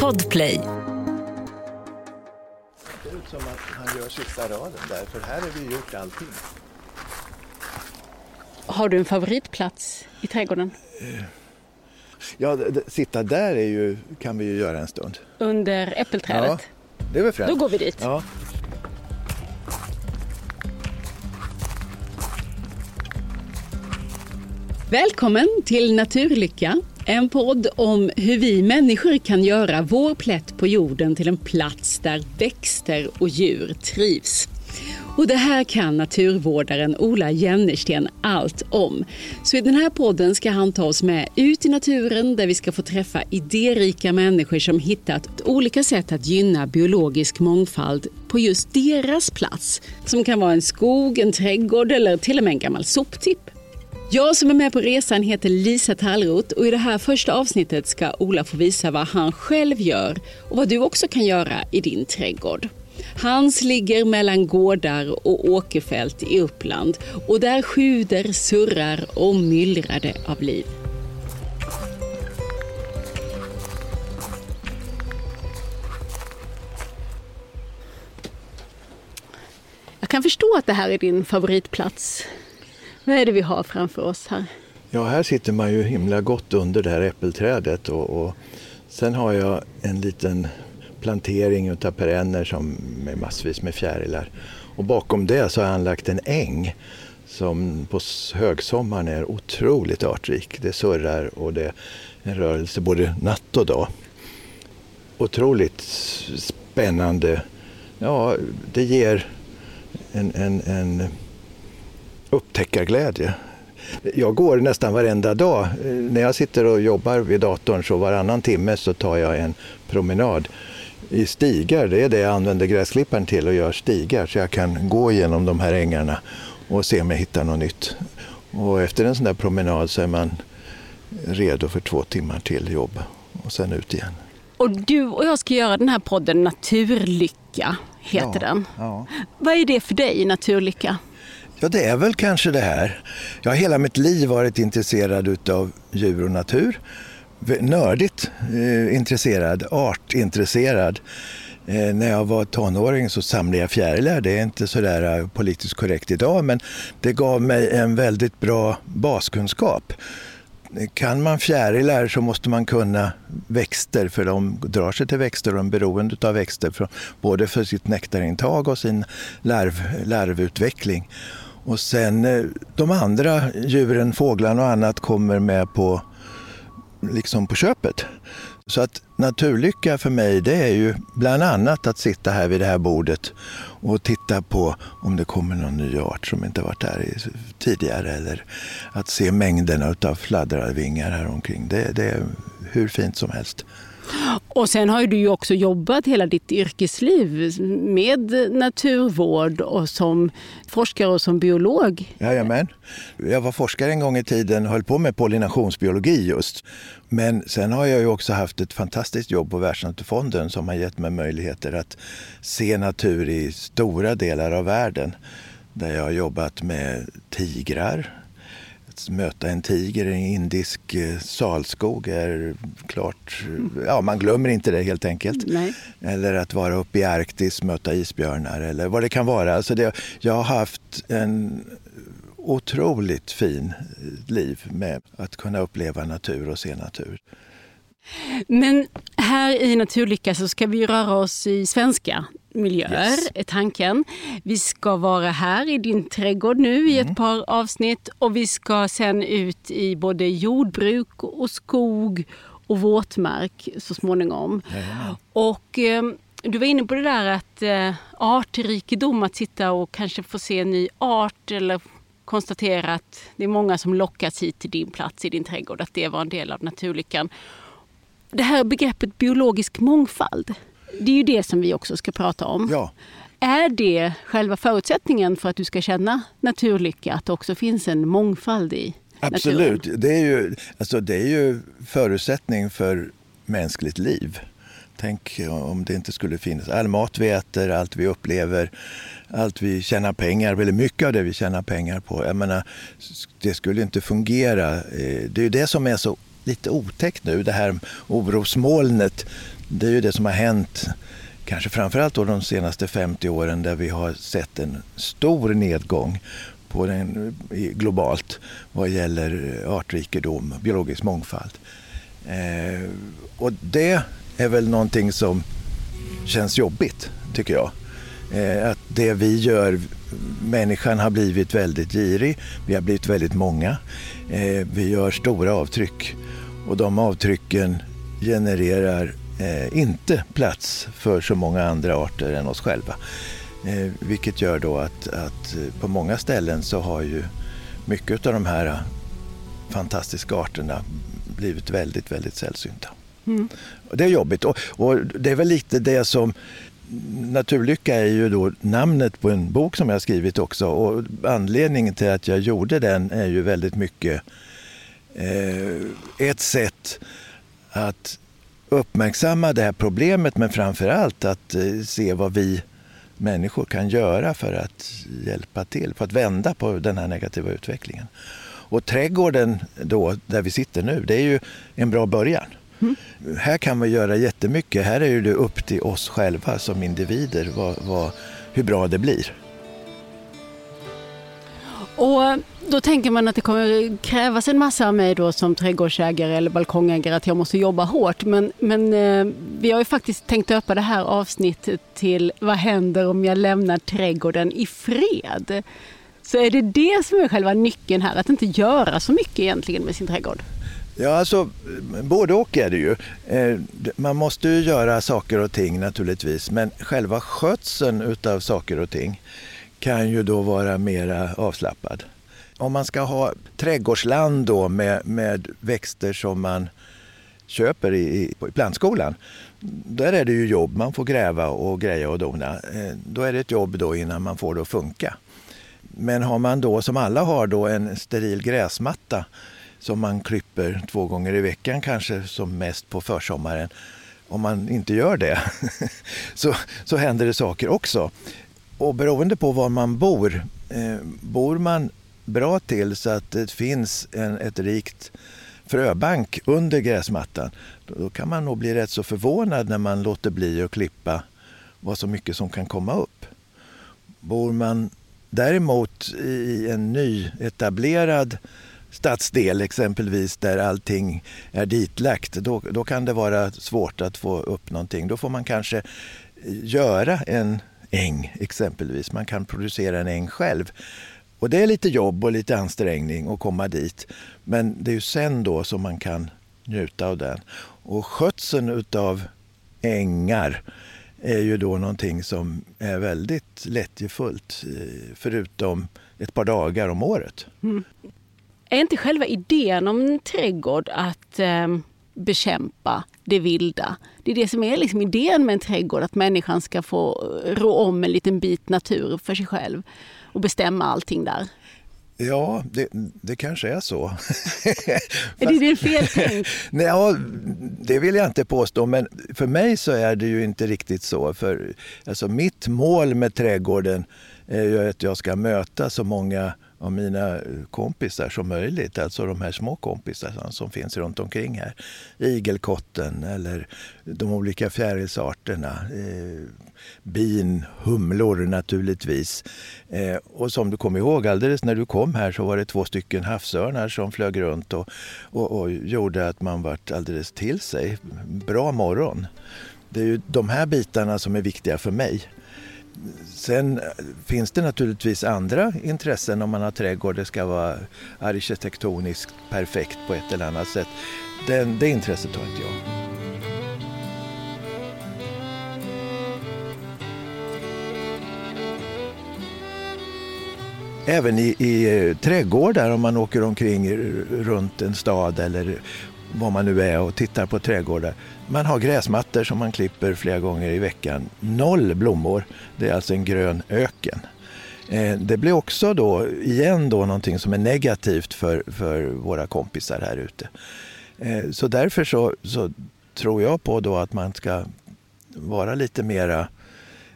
Podplay. Det ser ut som att han gör sista raden där, för här har vi gjort allting. Har du en favoritplats i trädgården? Ja, d- d- sitta där är ju, kan vi ju göra en stund. Under äppelträdet? Det är väl främst. Då går vi dit. Ja. Välkommen till Naturlycka, en podd om hur vi människor kan göra vår plätt på jorden till en plats där växter och djur trivs. Och det här kan naturvårdaren Ola Jennersten allt om. Så i den här podden ska han ta oss med ut i naturen där vi ska få träffa idérika människor som hittat olika sätt att gynna biologisk mångfald på just deras plats. Som kan vara en skog, en trädgård eller till och med en gammal soptipp. Jag som är med på resan heter Lisa Tallroth och i det här första avsnittet ska Ola få visa vad han själv gör och vad du också kan göra i din trädgård. Hans ligger mellan gårdar och åkerfält i Uppland och där sjuder, surrar och myllrar det av liv. Jag kan förstå att det här är din favoritplats. Vad är det vi har framför oss här? ja, här sitter man ju himla gott under det här äppelträdet och, och sen har jag en liten plantering utav perenner som med massvis med fjärilar. Och bakom det så har jag anlagt en äng som på högsommaren är otroligt artrik. Det surrar och det är en rörelse både natt och dag. Otroligt spännande. Ja, det ger en, en, en upptäckarglädje. Jag går nästan varenda dag. När jag sitter och jobbar vid datorn så varannan timme så tar jag en promenad i stigar. Det är det jag använder gräsklipparen till och gör stigar så jag kan gå igenom de här ängarna och se om jag hittar något nytt. Och efter en sån där promenad så är man redo för två timmar till jobb och sen ut igen. Och du och jag ska göra den här podden Naturlycka, heter Ja, den. ja. Vad är det för dig, Naturlycka? Ja, det är väl kanske det här. Jag har hela mitt liv varit intresserad av djur och natur. Nördigt eh, intresserad, artintresserad. Eh, när jag var tonåring så samlade jag fjärilar. Det är inte så där eh, politiskt korrekt idag men det gav mig en väldigt bra baskunskap. Kan man fjärilar så måste man kunna växter för de drar sig till växter och de är beroende av växter både för sitt nektarintag och sin larv, larvutveckling. Och sen eh, de andra djuren, fåglarna och annat kommer med på, liksom på köpet. Så att naturlycka för mig det är ju bland annat att sitta här vid det här bordet och titta på om det kommer någon ny art som inte varit här tidigare eller att se mängderna av fladdrarvingar här omkring. Det, det är hur fint som helst. Och sen har ju du ju också jobbat hela ditt yrkesliv med naturvård och som forskare och som biolog. Jajamän. Jag var forskare en gång i tiden och höll på med pollinationsbiologi just. Men sen har jag ju också haft ett fantastiskt jobb på Världsnaturfonden som har gett mig möjligheter att se natur i stora delar av världen. Där jag har jobbat med tigrar. Att möta en tiger i en indisk eh, salskog är klart... Ja, man glömmer inte det helt enkelt. Nej. Eller att vara uppe i Arktis, möta isbjörnar eller vad det kan vara. Alltså det, jag har haft en otroligt fin liv med att kunna uppleva natur och se natur. Men här i Naturlycka så ska vi röra oss i svenska miljöer, Yes. är tanken. Vi ska vara här i din trädgård nu i Mm. ett par avsnitt och vi ska sen ut i både jordbruk och skog och våtmark så småningom. Och eh, du var inne på det där att eh, artrikedom, att sitta och kanske få se en ny art eller konstatera att det är många som lockas hit till din plats i din trädgård, att det var en del av naturlyckan. Det här begreppet biologisk mångfald, det är ju det som vi också ska prata om. Ja, Är det själva förutsättningen för att du ska känna naturlycka, att det också finns en mångfald i absolut. naturen? Det är, ju, alltså det är ju förutsättning för mänskligt liv. Tänk om det inte skulle finnas all mat vi äter, allt vi upplever, allt vi tjänar pengar, väldigt mycket av det vi tjänar pengar på. Jag menar, det skulle inte fungera. Eh, Det är ju det som är så lite otäckt nu. Det här orosmolnet, det är ju det som har hänt kanske framförallt då de senaste 50 åren där vi har sett en stor nedgång på den, globalt vad gäller eh, artrikedom, biologisk mångfald. Eh, och det är väl någonting som känns jobbigt, tycker jag. Eh, att det vi gör, människan har blivit väldigt girig, vi har blivit väldigt många. Eh, vi gör stora avtryck och de avtrycken genererar eh, inte plats för så många andra arter än oss själva. Eh, vilket gör då att, att eh, på många ställen så har ju mycket av de här eh, fantastiska arterna blivit väldigt, väldigt sällsynta. Mm. Det är jobbigt och, och, det är väl lite det som Naturlycka är ju då namnet på en bok som jag skrivit också och anledningen till att jag gjorde den är ju väldigt mycket eh, ett sätt att uppmärksamma det här problemet men framför allt att eh, se vad vi människor kan göra för att hjälpa till, för att vända på den här negativa utvecklingen. Och trädgården då, där vi sitter nu, det är ju en bra början. Mm. Här kan vi göra jättemycket. Här är det upp till oss själva som individer vad, vad, hur bra det blir. Och då tänker man att det kommer krävas en massa av mig då som trädgårdsägare eller balkongägare att jag måste jobba hårt. Men, men eh, vi har ju faktiskt tänkt döpa det här avsnittet till Vad händer om jag lämnar trädgården i fred? Så är det det som är själva nyckeln här, att inte göra så mycket egentligen med sin trädgård? Ja, alltså både och är det ju. Eh, man måste ju göra saker och ting naturligtvis, men själva skötseln utav saker och ting kan ju då vara mera avslappnad. Om man ska ha trädgårdsland då med, med växter som man köper i, i, i plantskolan, där är det ju jobb. Man får gräva och greja och dona. Eh, då är det ett jobb då innan man får det att funka. Men har man då, som alla har, då en steril gräsmatta som man klipper två gånger i veckan kanske som mest på försommaren. Om man inte gör det så, så händer det saker också. Och beroende på var man bor, eh, bor man bra till så att det finns en, ett rikt fröbank under gräsmattan, då, då kan man nog bli rätt så förvånad när man låter bli att klippa vad så mycket som kan komma upp. Bor man däremot i en nyetablerad stadsdel exempelvis där allting är ditlagt, då, då kan det vara svårt att få upp någonting. Då får man kanske göra en äng exempelvis. Man kan producera en äng själv. Och det är lite jobb och lite ansträngning att komma dit. Men det är ju sen då som man kan njuta av den. Och skötseln utav ängar är ju då någonting som är väldigt lättjefullt eh, förutom ett par dagar om året. Mm. Är inte själva idén om en trädgård att eh, bekämpa det vilda? Det är det som är liksom idén med en trädgård, att människan ska få rå om en liten bit natur för sig själv och bestämma allting där. Ja, det, det kanske är så. är det din feltänk? Nej, ja, det vill jag inte påstå, men för mig så är det ju inte riktigt så. För alltså, mitt mål med trädgården är ju att jag ska möta så många av mina kompisar som möjligt. Alltså de här små kompisarna som finns runt omkring här. Igelkotten eller de olika fjärilsarterna. Eh, bin, humlor naturligtvis. Eh, och som du kommer ihåg, alldeles när du kom här så var det två stycken havsörnar som flög runt och, och, och gjorde att man vart alldeles till sig. Bra morgon. Det är ju de här bitarna som är viktiga för mig. Sen eh, finns det naturligtvis andra intressen om man har trädgård. Det ska vara arkitektoniskt perfekt på ett eller annat sätt. Den, det intresset har inte jag. Även i, i eh, trädgårdar om man åker omkring runt en stad eller var man nu är och tittar på trädgårdar. Man har gräsmattor som man klipper flera gånger i veckan. Noll blommor. Det är alltså en grön öken. Eh, det blir också då igen då någonting som är negativt för, för våra kompisar här ute. Eh, så därför så, så tror jag på då att man ska vara lite mera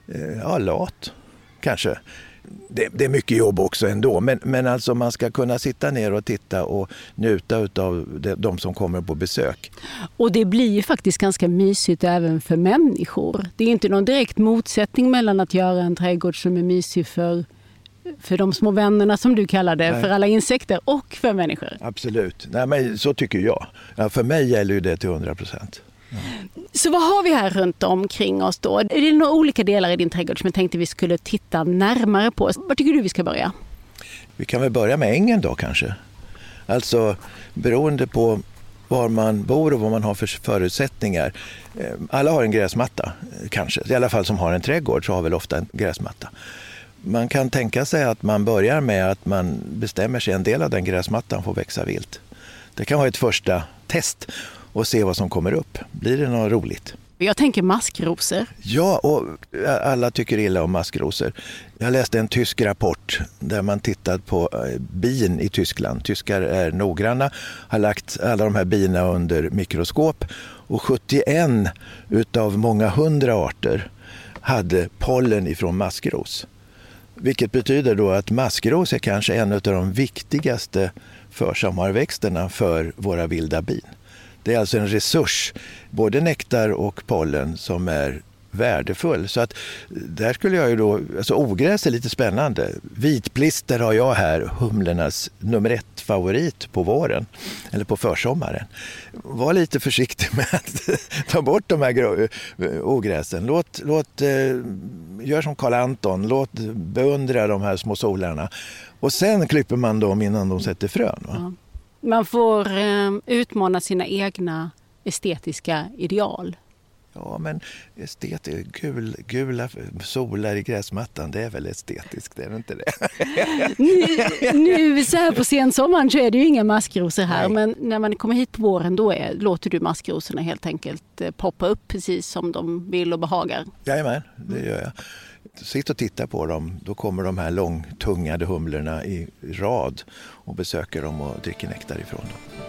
eh, ja, lat, kanske det, det, är mycket jobb också ändå. Men, men alltså man ska kunna sitta ner och titta och njuta av de, som kommer på besök. Och det blir ju faktiskt ganska mysigt även för människor. Det är inte någon direkt motsättning mellan att göra en trädgård som är mysig för för de små vännerna som du kallar det, Nej. för alla insekter och för människor. Absolut, Nej, men så tycker jag. Ja, för mig gäller ju det till 100 procent. Så vad har vi här runt omkring oss då? Är det några olika delar i din trädgård som jag tänkte vi skulle titta närmare på? Var tycker du vi ska börja? Vi kan väl börja med ängen då kanske. Alltså beroende på var man bor och vad man har för förutsättningar. Eh, alla har en gräsmatta eh, kanske, i alla fall som har en trädgård så har väl ofta en gräsmatta. Man kan tänka sig att man börjar med att man bestämmer sig en del av den gräsmattan får växa vilt. Det kan vara ett första test och se vad som kommer upp. Blir det något roligt? Jag tänker maskrosor. Ja, och alla tycker illa om maskrosor. Jag läste en tysk rapport där man tittat på eh, bin i Tyskland. Tyskar är noggranna, har lagt alla de här bina under mikroskop och 71 utav många hundra arter hade pollen ifrån maskros. Vilket betyder då att maskros är kanske en av de viktigaste försommarväxterna för våra vilda bin. Det är alltså en resurs, både nektar och pollen, som är värdefull. Så att där skulle jag ju då, alltså ogräs är lite spännande. Vitblister har jag här, humlornas nummer ett favorit på våren, eller på försommaren. Var lite försiktig med att ta bort de här ogräsen. Låt, låt, eh, gör som Karl Anton, låt beundra de här små solarna. Och sen klipper man dem innan de sätter frön. Va? Man får eh, utmana sina egna estetiska ideal. Ja, men estetiskt, gul, gula solar i gräsmattan, det är väl estetiskt, det är inte det? nu, nu så här på sensommaren så är det ju inga maskrosor här, Nej. men när man kommer hit på våren då är, låter du maskrosorna helt enkelt eh, poppa upp precis som de vill och behagar. Jajamän, det gör jag. Sitt och titta på dem. Då kommer de här långtungade humlorna i rad och besöker dem och dricker nektar ifrån dem.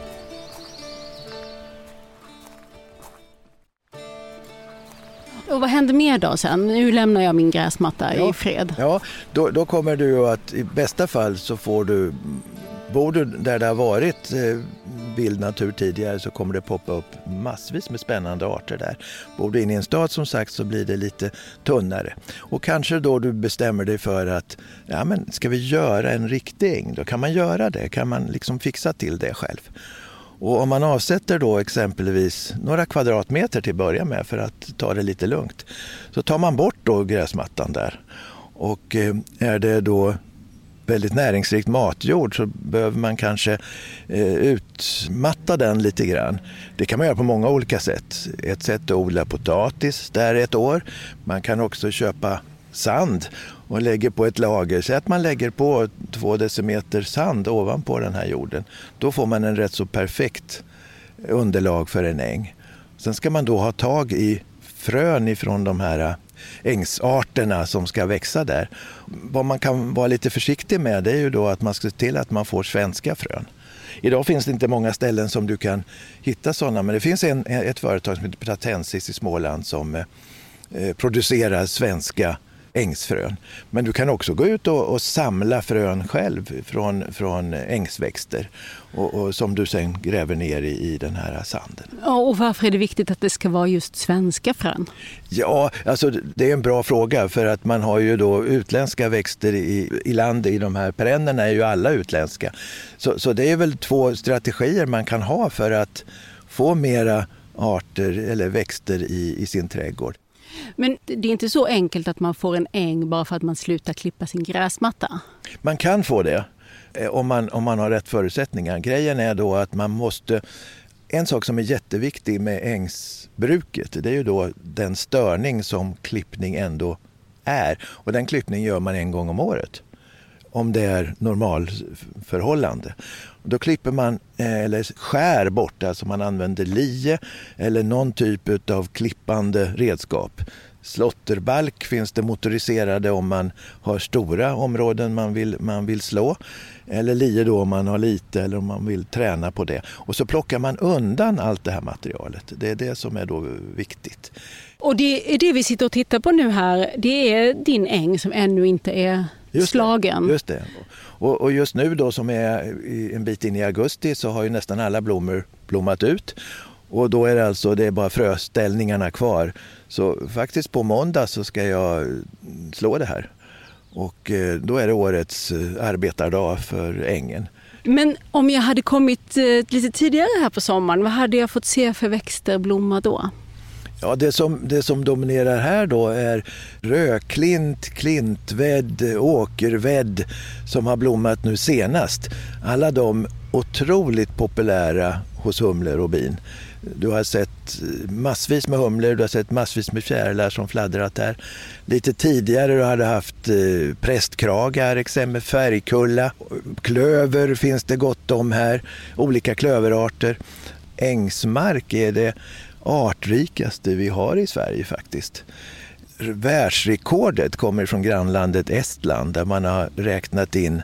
Och vad händer mer då sen? Nu lämnar jag min gräsmatta ja, i fred. Ja, då, då kommer du att i bästa fall så får du Bor du där det har varit eh, vild natur tidigare så kommer det poppa upp massvis med spännande arter där. Bor du inne i en stad som sagt så blir det lite tunnare. Och kanske då du bestämmer dig för att ja, men ska vi göra en riktig äng, då kan man göra det. Kan man liksom fixa till det själv. Och om man avsätter då exempelvis några kvadratmeter till att börja med för att ta det lite lugnt så tar man bort då gräsmattan där. Och eh, är det då väldigt näringsrikt matjord så behöver man kanske eh, utmatta den lite grann. Det kan man göra på många olika sätt. Ett sätt är att odla potatis där ett år. Man kan också köpa sand och lägger på ett lager. Säg att man lägger på två decimeter sand ovanpå den här jorden. Då får man en rätt så perfekt underlag för en äng. Sen ska man då ha tag i frön ifrån de här ängsarterna som ska växa där. Vad man kan vara lite försiktig med det är ju då att man ska se till att man får svenska frön. Idag finns det inte många ställen som du kan hitta sådana men det finns en, ett företag som heter Pratensis i Småland som eh, eh producerar svenska ängsfrön. Men du kan också gå ut och, och samla frön själv från, från ängsväxter och, och, som du sen gräver ner i, i den här sanden. Och varför är det viktigt att det ska vara just svenska frön? Ja, alltså det är en bra fråga för att man har ju då utländska växter i, i land i de här perennerna är ju alla utländska. Så, så det är väl två strategier man kan ha för att få mera arter eller växter i, i sin trädgård. Men det är inte så enkelt att man får en äng bara för att man slutar klippa sin gräsmatta? Man kan få det eh, om man, om man har rätt förutsättningar. Grejen är då att man måste... En sak som är jätteviktig med ängsbruket det är ju då den störning som klippning ändå är. Och den klippningen gör man en gång om året om det är normalförhållande. Då klipper man eh, eller skär bort, alltså man använder lie eller någon typ av klippande redskap. Slotterbalk finns det motoriserade om man har stora områden man vill, man vill slå. Eller lie då om man har lite eller om man vill träna på det. Och så plockar man undan allt det här materialet. Det är det som är då viktigt. Och det är det vi sitter och tittar på nu här. Det är din äng som ännu inte är Just slagen. Det, just det. Och, och, just nu då som är en bit in i augusti så har ju nästan alla blommor blommat ut. Och då är det alltså det är bara fröställningarna kvar. Så faktiskt på måndag så ska jag slå det här. Och eh, då är det årets eh, arbetardag för ängen. Men om jag hade kommit eh, lite tidigare här på sommaren, vad hade jag fått se för växter blomma då? Ja, det som, det som dominerar här då är rödklint, klintvädd, åkervädd som har blommat nu senast. Alla de otroligt populära hos humlor och bin. Du har sett massvis med humlor, du har sett massvis med fjärilar som fladdrat här. Lite tidigare du hade haft eh, prästkragar, exempel färgkulla. Klöver finns det gott om här, olika klöverarter. Ängsmark är det artrikaste vi har i Sverige faktiskt. Världsrekordet kommer från grannlandet Estland där man har räknat in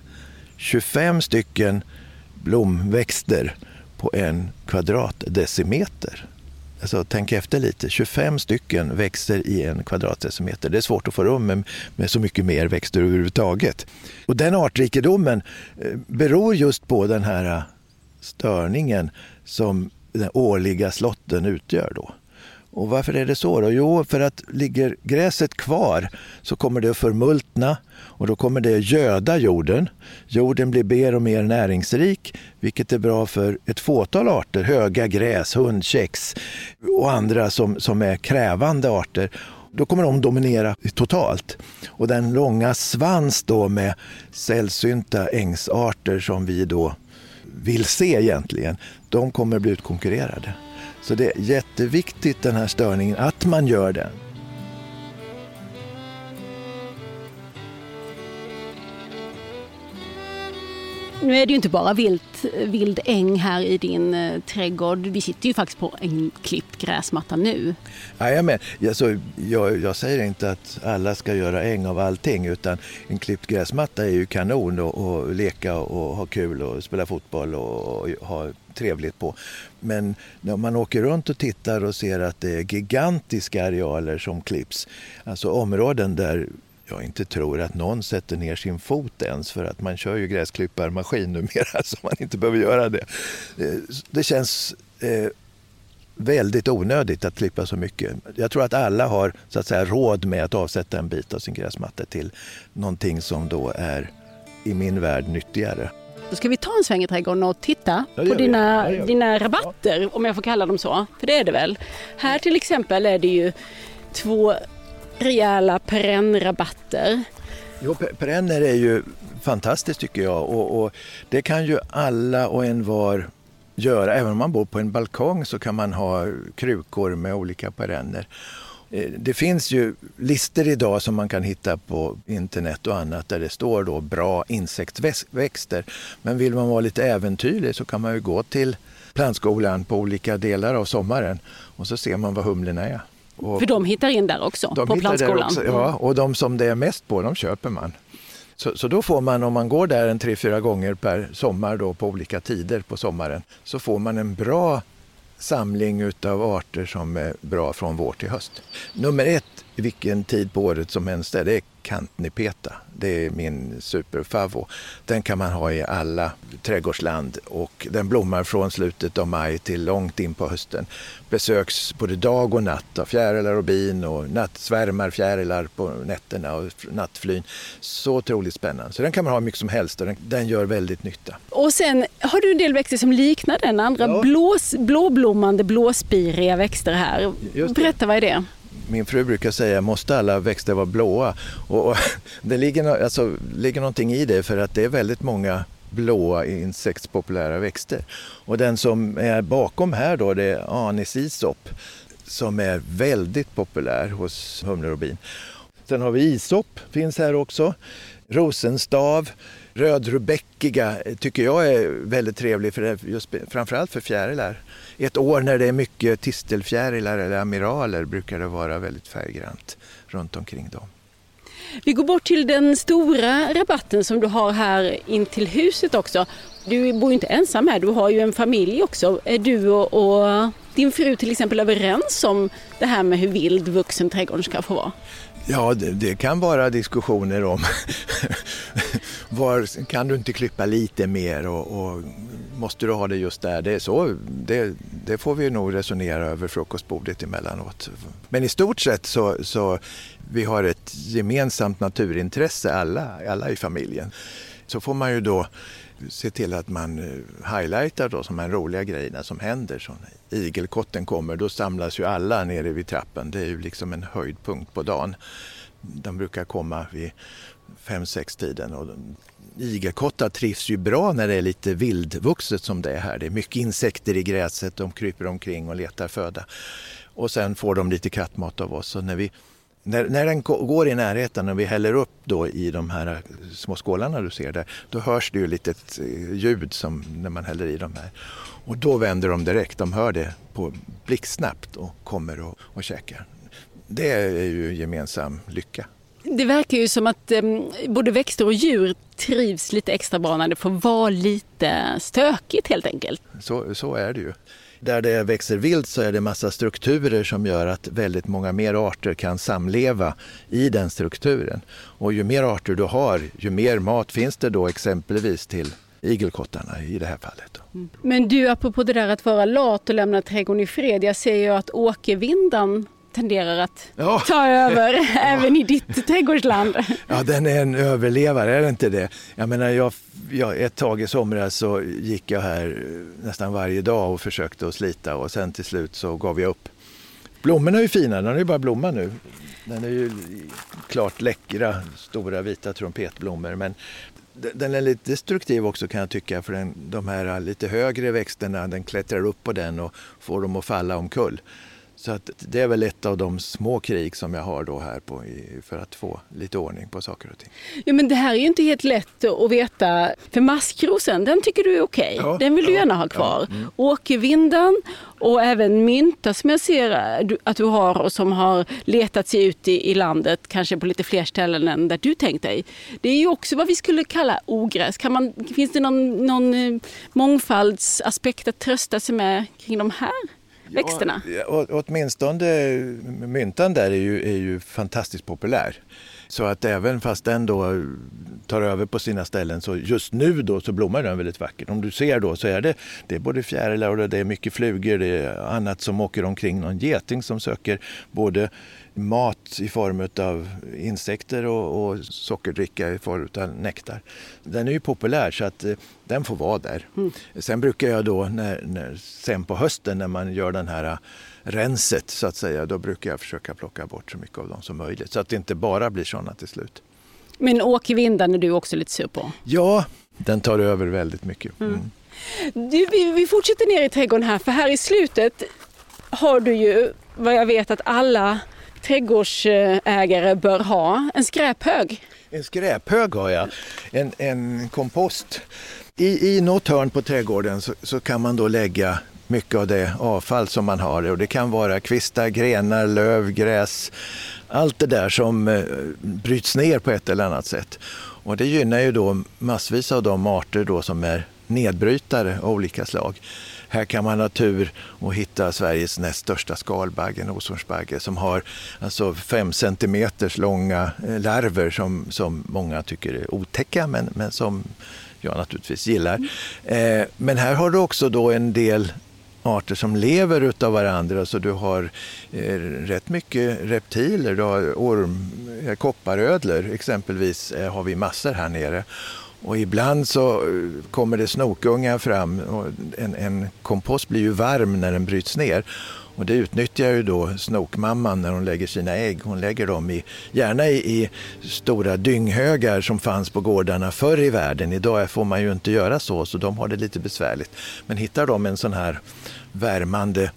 25 stycken blomväxter på en kvadratdecimeter. Alltså, tänk efter lite. 25 stycken växer i en kvadratdecimeter. Det är svårt att få rum med, med så mycket mer växter överhuvudtaget. Och den artrikedomen eh, beror just på den här eh, störningen som den årliga slotten utgör. Då. Och varför är det så? Då? Jo, för att ligger gräset kvar så kommer det att förmultna och då kommer det att göda jorden. Jorden blir mer och mer näringsrik vilket är bra för ett fåtal arter, höga gräs, hundkex och andra som, som är krävande arter. Då kommer de dominera totalt. Och den långa svans då med sällsynta ängsarter som vi då vill se egentligen, de kommer bli utkonkurrerade. Så det är jätteviktigt den här störningen, att man gör den. Nu är det ju inte bara vilt, vild äng här i din eh, trädgård. Vi sitter ju faktiskt på en klippt gräsmatta nu. Jajamän. Alltså, jag, jag säger inte att alla ska göra äng av allting utan en klippt gräsmatta är ju kanon att leka och ha kul och spela fotboll och, och ha trevligt på. Men när man åker runt och tittar och ser att det är gigantiska arealer som klipps, alltså områden där jag inte tror att någon sätter ner sin fot ens för att man kör ju gräsklipparmaskin numera så man inte behöver göra det. Eh, det känns eh, väldigt onödigt att klippa så mycket. Jag tror att alla har så att säga, råd med att avsätta en bit av sin gräsmatta till någonting som då är i min värld nyttigare. Då ska vi ta en sväng i trädgården och titta på dina, dina rabatter, ja. om jag får kalla dem så. För det är det väl. Här till exempel är det ju två rejäla perennrabatter. Jo, perenner är ju fantastiskt tycker jag och, och, det kan ju alla och en var göra. Även om man bor på en balkong så kan man ha krukor med olika perenner. Eh, det finns ju listor idag som man kan hitta på internet och annat där det står då bra insektsväxter. Men vill man vara lite äventyrlig så kan man ju gå till plantskolan på olika delar av sommaren och så ser man vad humlorna är. Och För de hittar in där också, på plantskolan? Också, ja, och de som det är mest på, de köper man. Så, så då får man, om man går där en tre, fyra gånger per sommar då, på olika tider på sommaren, så får man en bra samling utav arter som är bra från vår till höst. Nummer ett, vilken tid på året som helst, det är kantnipeta. Det är min superfavo. Den kan man ha i alla trädgårdsland och den blommar från slutet av maj till långt in på hösten. Besöks både dag och natt av fjärilar och bin och nattsvärmar fjärilar på nätterna och nattflyn. Så otroligt spännande. Så den kan man ha mycket som helst och den, den gör väldigt nytta. Och sen har du en del växter som liknar den andra ja. blås, blåblommande blåspiriga växter här. Berätta, vad är det? Min fru brukar säga, måste alla växter vara blåa? Och, och det ligger, alltså, ligger någonting i det för att det är väldigt många blåa insektspopulära växter. Och den som är bakom här då, det är anisisop som är väldigt populär hos humlor och bin. Sen har vi isop, finns här också. Rosenstav, rödrubäckiga tycker jag är väldigt trevlig, för just, framförallt för fjärilar ett år när det är mycket tistelfjärilar eller amiraler brukar det vara väldigt färggrant runt omkring dem. Vi går bort till den stora rabatten som du har här in till huset också. Du bor ju inte ensam här, du har ju en familj också. Är du och, och din fru till exempel överens om det här med hur vild vuxen trädgården ska få vara? Ja, det, det, kan vara diskussioner om var kan du inte klippa lite mer och, och måste du ha det just där? Det, är så, det, det, får vi nog resonera över frukostbordet emellanåt. Men i stort sett så, så vi har ett gemensamt naturintresse alla, alla i familjen. Så får man ju då se till att man eh, highlightar då de här roliga grejerna som händer. Så när igelkotten kommer då samlas ju alla nere vid trappen. Det är ju liksom en höjdpunkt på dagen. De brukar komma vid fem sex tiden och igelkottar trivs ju bra när det är lite vildvuxet som det är här. Det är mycket insekter i gräset, de kryper omkring och letar föda. Och sen får de lite kattmat av oss. Och när, vi, när, när den går i närheten och vi häller upp då i de här små skålarna du ser där, då hörs det ju lite eh, ljud som när man häller i de här. Och då vänder de direkt, de hör det på blixtsnabbt och kommer och, och käkar. Det är ju gemensam lycka. Det verkar ju som att eh, både växter och djur trivs lite extra bra när det får vara lite stökigt helt enkelt. Så, så är det ju. Där det växer vilt så är det massa strukturer som gör att väldigt många mer arter kan samleva i den strukturen. Och ju mer arter du har, ju mer mat finns det då exempelvis till igelkottarna i det här fallet. Mm. Men du, apropå det där att vara lat och lämna trädgården i fred. Jag ser ju att åkervindan tenderar att ja. ta över ja. även i ditt trädgårdsland. Ja, den är en överlevare, är det inte det? Jag menar, jag, jag, ett tag i somras så gick jag här nästan varje dag och försökte att slita och sen till slut så gav jag upp. Blommorna är ju fina, den har ju bara blommat nu. Den är ju klart läckra, stora vita trumpetblommor. Men den är lite destruktiv också kan jag tycka för den, de här lite högre växterna, den klättrar upp på den och får dem att falla omkull. Så att det är väl ett av de små krig som jag har då här på, för att få lite ordning på saker och ting. Ja, men det här är ju inte helt lätt att veta. För maskrosen, den tycker du är okej. Okay. Ja, den vill du gärna ha kvar. Ja, mm. Åkervindan och även mynta som jag ser att du har och som har letat sig ut i, i landet, kanske på lite fler ställen än där du tänkt dig. Det är ju också vad vi skulle kalla ogräs. Kan man, finns det någon, någon eh, mångfaldsaspekt att trösta sig med kring de här? Växterna? Ja, åtminstone myntan där är ju, är ju fantastiskt populär. Så att även fast den då tar över på sina ställen så just nu då så blommar den väldigt vackert. Om du ser då så är det, det är både fjärilar och det är mycket flugor, det är annat som åker omkring. Någon geting som söker både mat i form av insekter och, och sockerdricka i form av nektar. Den är ju populär så att eh, den får vara där. Mm. Sen brukar jag då, när, när, sen på hösten när man gör den här eh, renset så att säga, då brukar jag försöka plocka bort så mycket av dem som möjligt så att det inte bara blir sådana till slut. Men åkervindan är du också lite sur på? Ja, den tar över väldigt mycket. Mm. Mm. Du, vi, vi fortsätter ner i trädgården här för här i slutet har du ju vad jag vet att alla trädgårdsägare bör ha, en skräphög. En skräphög har jag, en, en kompost. I, I något hörn på trädgården så, så kan man då lägga mycket av det avfall som man har. Och det kan vara kvistar, grenar, löv, gräs, allt det där som eh, bryts ner på ett eller annat sätt. Och det gynnar ju då massvis av de arter då som är nedbrytare av olika slag. Här kan man ha tur och hitta Sveriges näst största skalbagge, en osornsbagge, som har alltså fem centimeters långa eh, larver som, som många tycker är otäcka men, men som jag naturligtvis gillar. Eh, men här har du också då en del arter som lever utav varandra. Så du har eh, rätt mycket reptiler, du har orm, eh, kopparödlor exempelvis eh, har vi massor här nere. Och ibland så eh, kommer det snokungar fram. Och en, en kompost blir ju varm när den bryts ner. Och det utnyttjar ju då snokmamman när hon lägger sina ägg. Hon lägger dem i, gärna i, i, stora dynghögar som fanns på gårdarna förr i världen. Idag får man ju inte göra så, så de har det lite besvärligt. Men hittar de en sån här värmande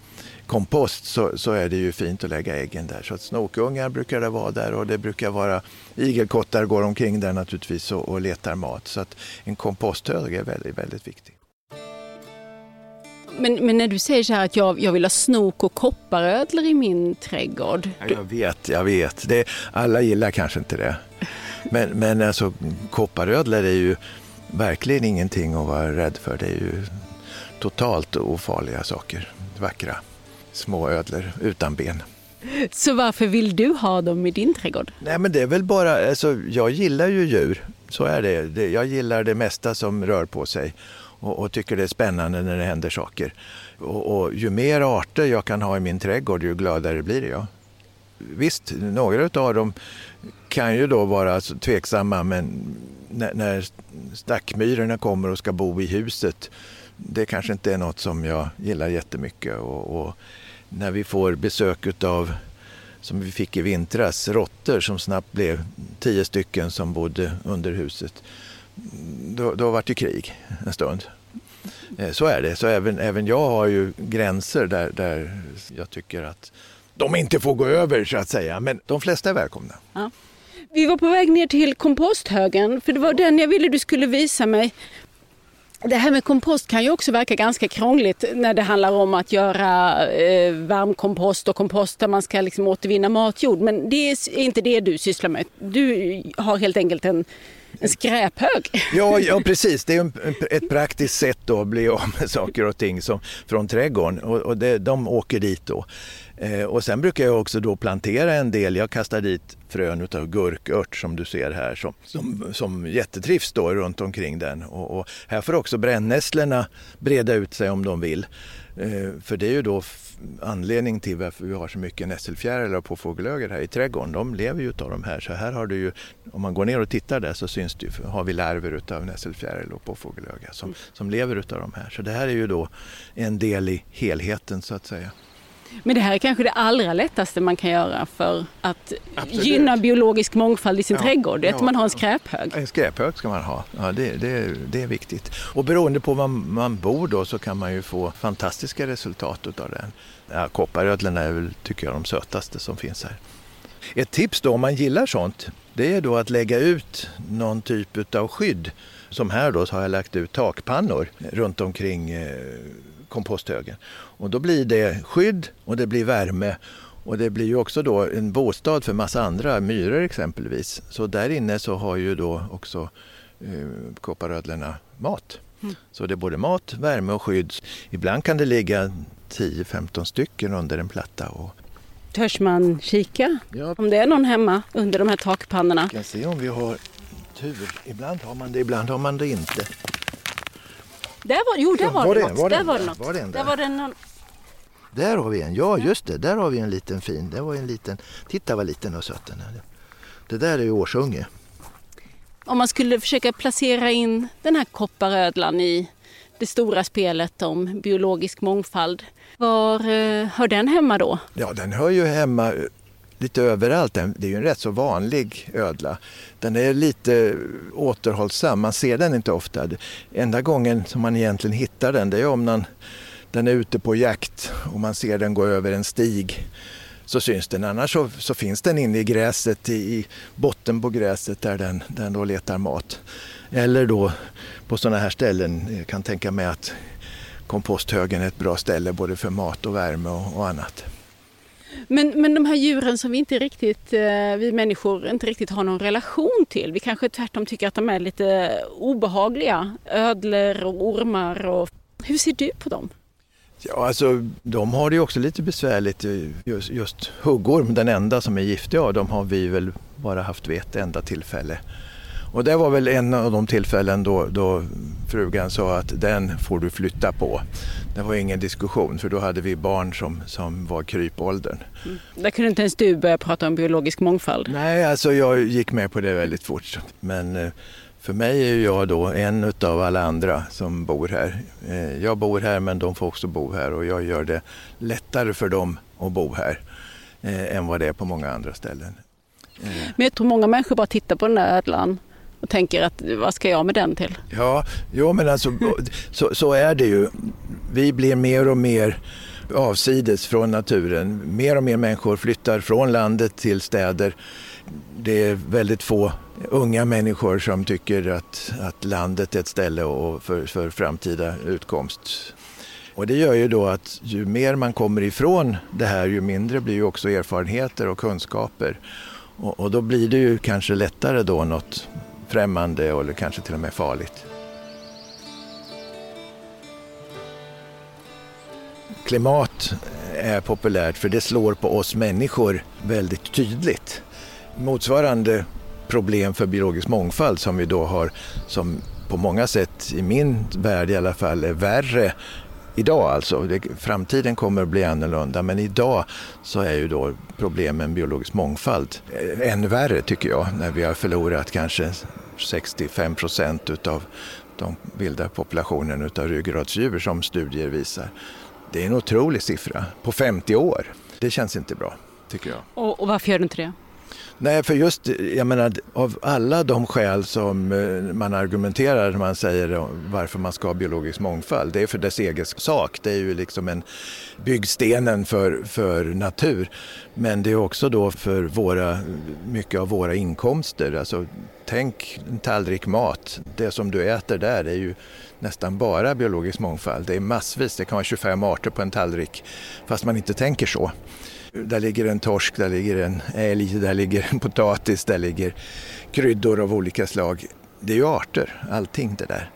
kompost så, så, är det ju fint att lägga äggen där. Så att snokungar brukar det vara där och det brukar vara igelkottar går omkring där naturligtvis och, och letar mat. Så att en komposthög är väldigt, väldigt viktig. Men, men, när du säger så här att jag, jag vill ha snok och kopparödlor i min trädgård. Ja, jag vet, jag vet. Det, alla gillar kanske inte det. Men, men alltså, kopparödlor är ju verkligen ingenting att vara rädd för. Det är ju totalt ofarliga saker. Vackra. Små ödlor utan ben. Så varför vill du ha dem i din trädgård? Nej men det är väl bara, alltså, jag gillar ju djur. Så är det. Jag gillar det mesta som rör på sig och, och tycker det är spännande när det händer saker. Och, och, ju mer arter jag kan ha i min trädgård ju gladare blir jag. Visst, några av dem kan ju då vara tveksamma men när, när stackmyrorna kommer och ska bo i huset det kanske inte är något som jag gillar jättemycket. Och, och när vi får besök av, som vi fick i vintras, råttor som snabbt blev tio stycken som bodde under huset. Då, då var det krig en stund. Eh, så är det. Så även, även jag har ju gränser där, där jag tycker att de inte får gå över så att säga. Men de flesta är välkomna. Ja. Vi var på väg ner till komposthögen för det var den jag ville du skulle visa mig. Det här med kompost kan ju också verka ganska krångligt när det handlar om att göra eh, varmkompost och kompost där man ska liksom återvinna matjord. Men det är inte det du sysslar med. Du har helt enkelt en, en skräphög. Ja, ja precis. Det är ett praktiskt sätt att bli av med saker och ting som, från trädgården och, och det, de åker dit då. Eh, och sen brukar jag också då plantera en del. Jag kastar dit frön av gurkört som du ser här som, som, som jättetrivs då runt omkring den. Och, och här får också brännässlorna breda ut sig om de vill. Eh, för det är ju då anledning till varför vi har så mycket nässelfjärilar på fågelögor här i trädgården. De lever ju av de här. Så här har du ju, om man går ner och tittar där så syns det ju, har vi larver av nässelfjäril och påfågelöga som, som lever av de här. Så det här är ju då en del i helheten så att säga. Men det här är kanske det allra lättaste man kan göra för att Absolut. gynna biologisk mångfald i sin ja, trädgård. Det är ja, att man har en skräphög. En skräphög ska man ha. Ja, det, det, det är viktigt. Och beroende på var man bor då så kan man ju få fantastiska resultat av den. Ja, kopparödlorna är väl, tycker jag, de sötaste som finns här. Ett tips då om man gillar sånt, det är då att lägga ut någon typ av skydd. Som här då så har jag lagt ut takpannor runt omkring eh, komposthögen. Och då blir det skydd och det blir värme och det blir ju också då en bostad för massa andra, myror exempelvis. Så där inne så har ju då också eh, kopparödlorna mat. Mm. Så det är både mat, värme och skydd. Ibland kan det ligga 10-15 stycken under en platta. Och... Törs man kika ja. om det är någon hemma under de här takpannorna? Vi kan se om vi har tur. Ibland har man det, ibland har man det inte. Där var, jo, där var, var det, något. Var där var det något. Var det där var det någon... Där har vi en, ja just det, där har vi en liten fin. Det var en liten, titta vad liten och söt den är. Det där är ju årsunge. Om man skulle försöka placera in den här kopparödlan i det stora spelet om biologisk mångfald. Var eh, hör den hemma då? Ja, den hör ju hemma lite överallt. Det är ju en rätt så vanlig ödla. Den är lite återhållsam, man ser den inte ofta. Enda gången som man egentligen hittar den det är om man, den är ute på jakt och man ser den gå över en stig så syns den. Annars så, så finns den inne i gräset, i, i botten på gräset där den, den då letar mat. Eller då på sådana här ställen, jag kan tänka mig att komposthögen är ett bra ställe både för mat och värme och, och annat. Men, men de här djuren som vi inte riktigt, eh, vi människor inte riktigt har någon relation till. Vi kanske tvärtom tycker att de är lite obehagliga. Ödlor och ormar. Och... Hur ser du på dem? Ja, alltså de har det ju också lite besvärligt. Eh, just, just huggorm, den enda som är giftig av dem, har vi väl bara haft vid ett enda tillfälle. Och det var väl en av de tillfällen då, då frugan sa att den får du flytta på. Det var ingen diskussion för då hade vi barn som, som var krypåldern. Mm. Där kunde inte ens du börja prata om biologisk mångfald? Nej, alltså jag gick med på det väldigt fort. Men eh, för mig är jag då en av alla andra som bor här. Eh, jag bor här men de får också bo här och jag gör det lättare för dem att bo här eh, än vad det är på många andra ställen. Men jag tror många människor bara tittar på den där ödlan och tänker att vad ska jag med den till? Ja, jo, men alltså så, så är det ju. Vi blir mer och mer avsides från naturen. Mer och mer människor flyttar från landet till städer. Det är väldigt få unga människor som tycker att, att landet är ett ställe för, för framtida utkomst. Och det gör ju då att ju mer man kommer ifrån det här ju mindre blir ju också erfarenheter och kunskaper. Och, och då blir det ju kanske lättare då något främmande eller kanske till och med farligt. Klimat är populärt för det slår på oss människor väldigt tydligt. Motsvarande problem för biologisk mångfald som vi då har som på många sätt i min värld i alla fall är värre idag alltså. Framtiden kommer att bli annorlunda men idag så är ju då problemen biologisk mångfald eh, ännu värre tycker jag när vi har förlorat kanske 65 procent utav de vilda populationen utav ryggradsdjur som studier visar. Det är en otrolig siffra på 50 år. Det känns inte bra tycker jag. Och, och varför gör du inte det? Nej, för just jag menar, av alla de skäl som eh, man argumenterar när man säger varför man ska ha biologisk mångfald, det är för dess egen sak. Det är ju liksom en byggstenen för, för natur. Men det är också då för våra, mycket av våra inkomster. Alltså, tänk en tallrik mat. Det som du äter där är ju nästan bara biologisk mångfald. Det är massvis, det kan vara 25 arter på en tallrik fast man inte tänker så. Där ligger en torsk, där ligger en älg, där ligger en potatis, där ligger kryddor av olika slag. Det är ju arter, allting det där.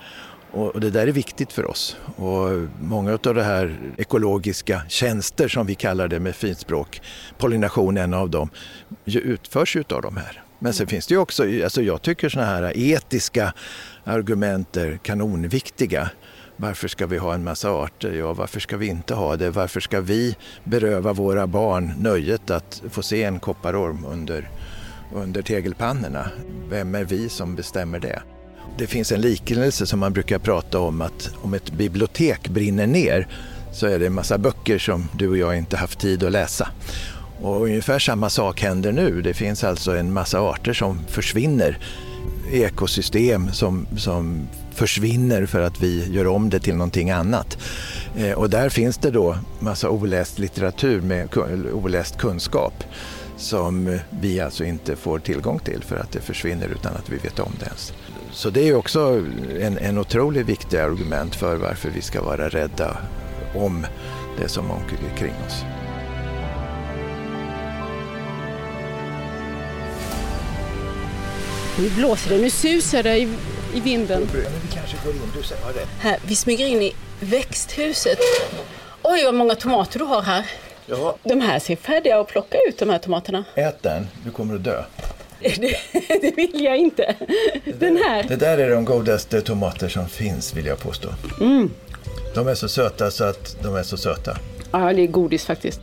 Och det där är viktigt för oss. Och många av de här ekologiska tjänster som vi kallar det med fint språk, pollination är en av dem, utförs av de här. Men sen finns det ju också, alltså jag tycker sådana här etiska argument är kanonviktiga. Varför ska vi ha en massa arter? Ja, varför ska vi inte ha det? Varför ska vi beröva våra barn nöjet att få se en kopparorm under, under tegelpannorna? Vem är vi som bestämmer det? Det finns en liknelse som man brukar prata om att om ett bibliotek brinner ner så är det en massa böcker som du och jag inte haft tid att läsa. Och ungefär samma sak händer nu. Det finns alltså en massa arter som försvinner ekosystem som, som försvinner för att vi gör om det till någonting annat. Eh, och där finns det då massa oläst litteratur med oläst kunskap som vi alltså inte får tillgång till för att det försvinner utan att vi vet om det ens. Så det är också en, en otroligt viktig argument för varför vi ska vara rädda om det som omkring oss. Nu blåser det, nu susar det i, i vinden. Vi kanske går in, du har rätt. Här, vi smyger in i växthuset. Oj, vad många tomater du har här. Ja. De här ser färdiga att plocka ut, de här tomaterna. Ät den, du kommer att dö. Det, det vill jag inte. Den här. Det där är de godaste tomater som finns, vill jag påstå. Mm. De är så söta så att de är så söta. Ja, det är godis faktiskt.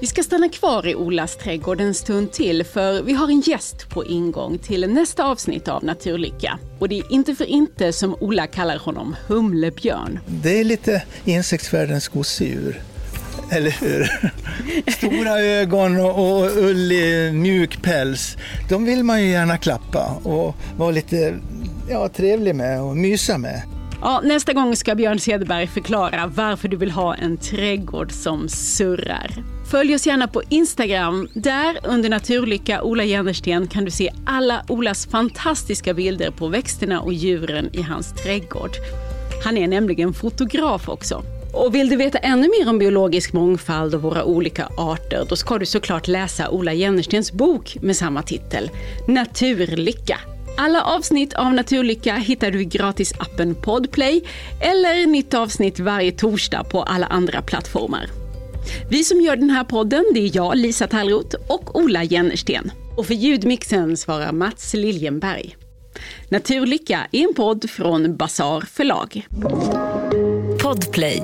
Vi ska stanna kvar i Olas trädgård en stund till för vi har en gäst på ingång till nästa avsnitt av Naturlycka. Och det är inte för inte som Ola kallar honom Humlebjörn. Det är lite insektsvärldens gosedjur. Eller hur? Stora ögon och, och ullig, mjuk päls. De vill man ju gärna klappa och vara lite ja, trevlig med och mysa med. Ja, nästa gång ska Björn Cederberg förklara varför du vill ha en trädgård som surrar. Följ oss gärna på Instagram. Där under Naturlycka Ola Jennersten kan du se alla Olas fantastiska bilder på växterna och djuren i hans trädgård. Han är nämligen fotograf också. Och vill du veta ännu mer om biologisk mångfald och våra olika arter, då ska du såklart läsa Ola Jennerstens bok med samma titel, Naturlycka. Alla avsnitt av Naturlycka hittar du i gratisappen Podplay eller nytt avsnitt varje torsdag på alla andra plattformar. Vi som gör den här podden, det är jag, Lisa Tallroth och Ola Jennersten. Och för ljudmixen svarar Mats Liljenberg. Naturlycka är en podd från Basar förlag. Podplay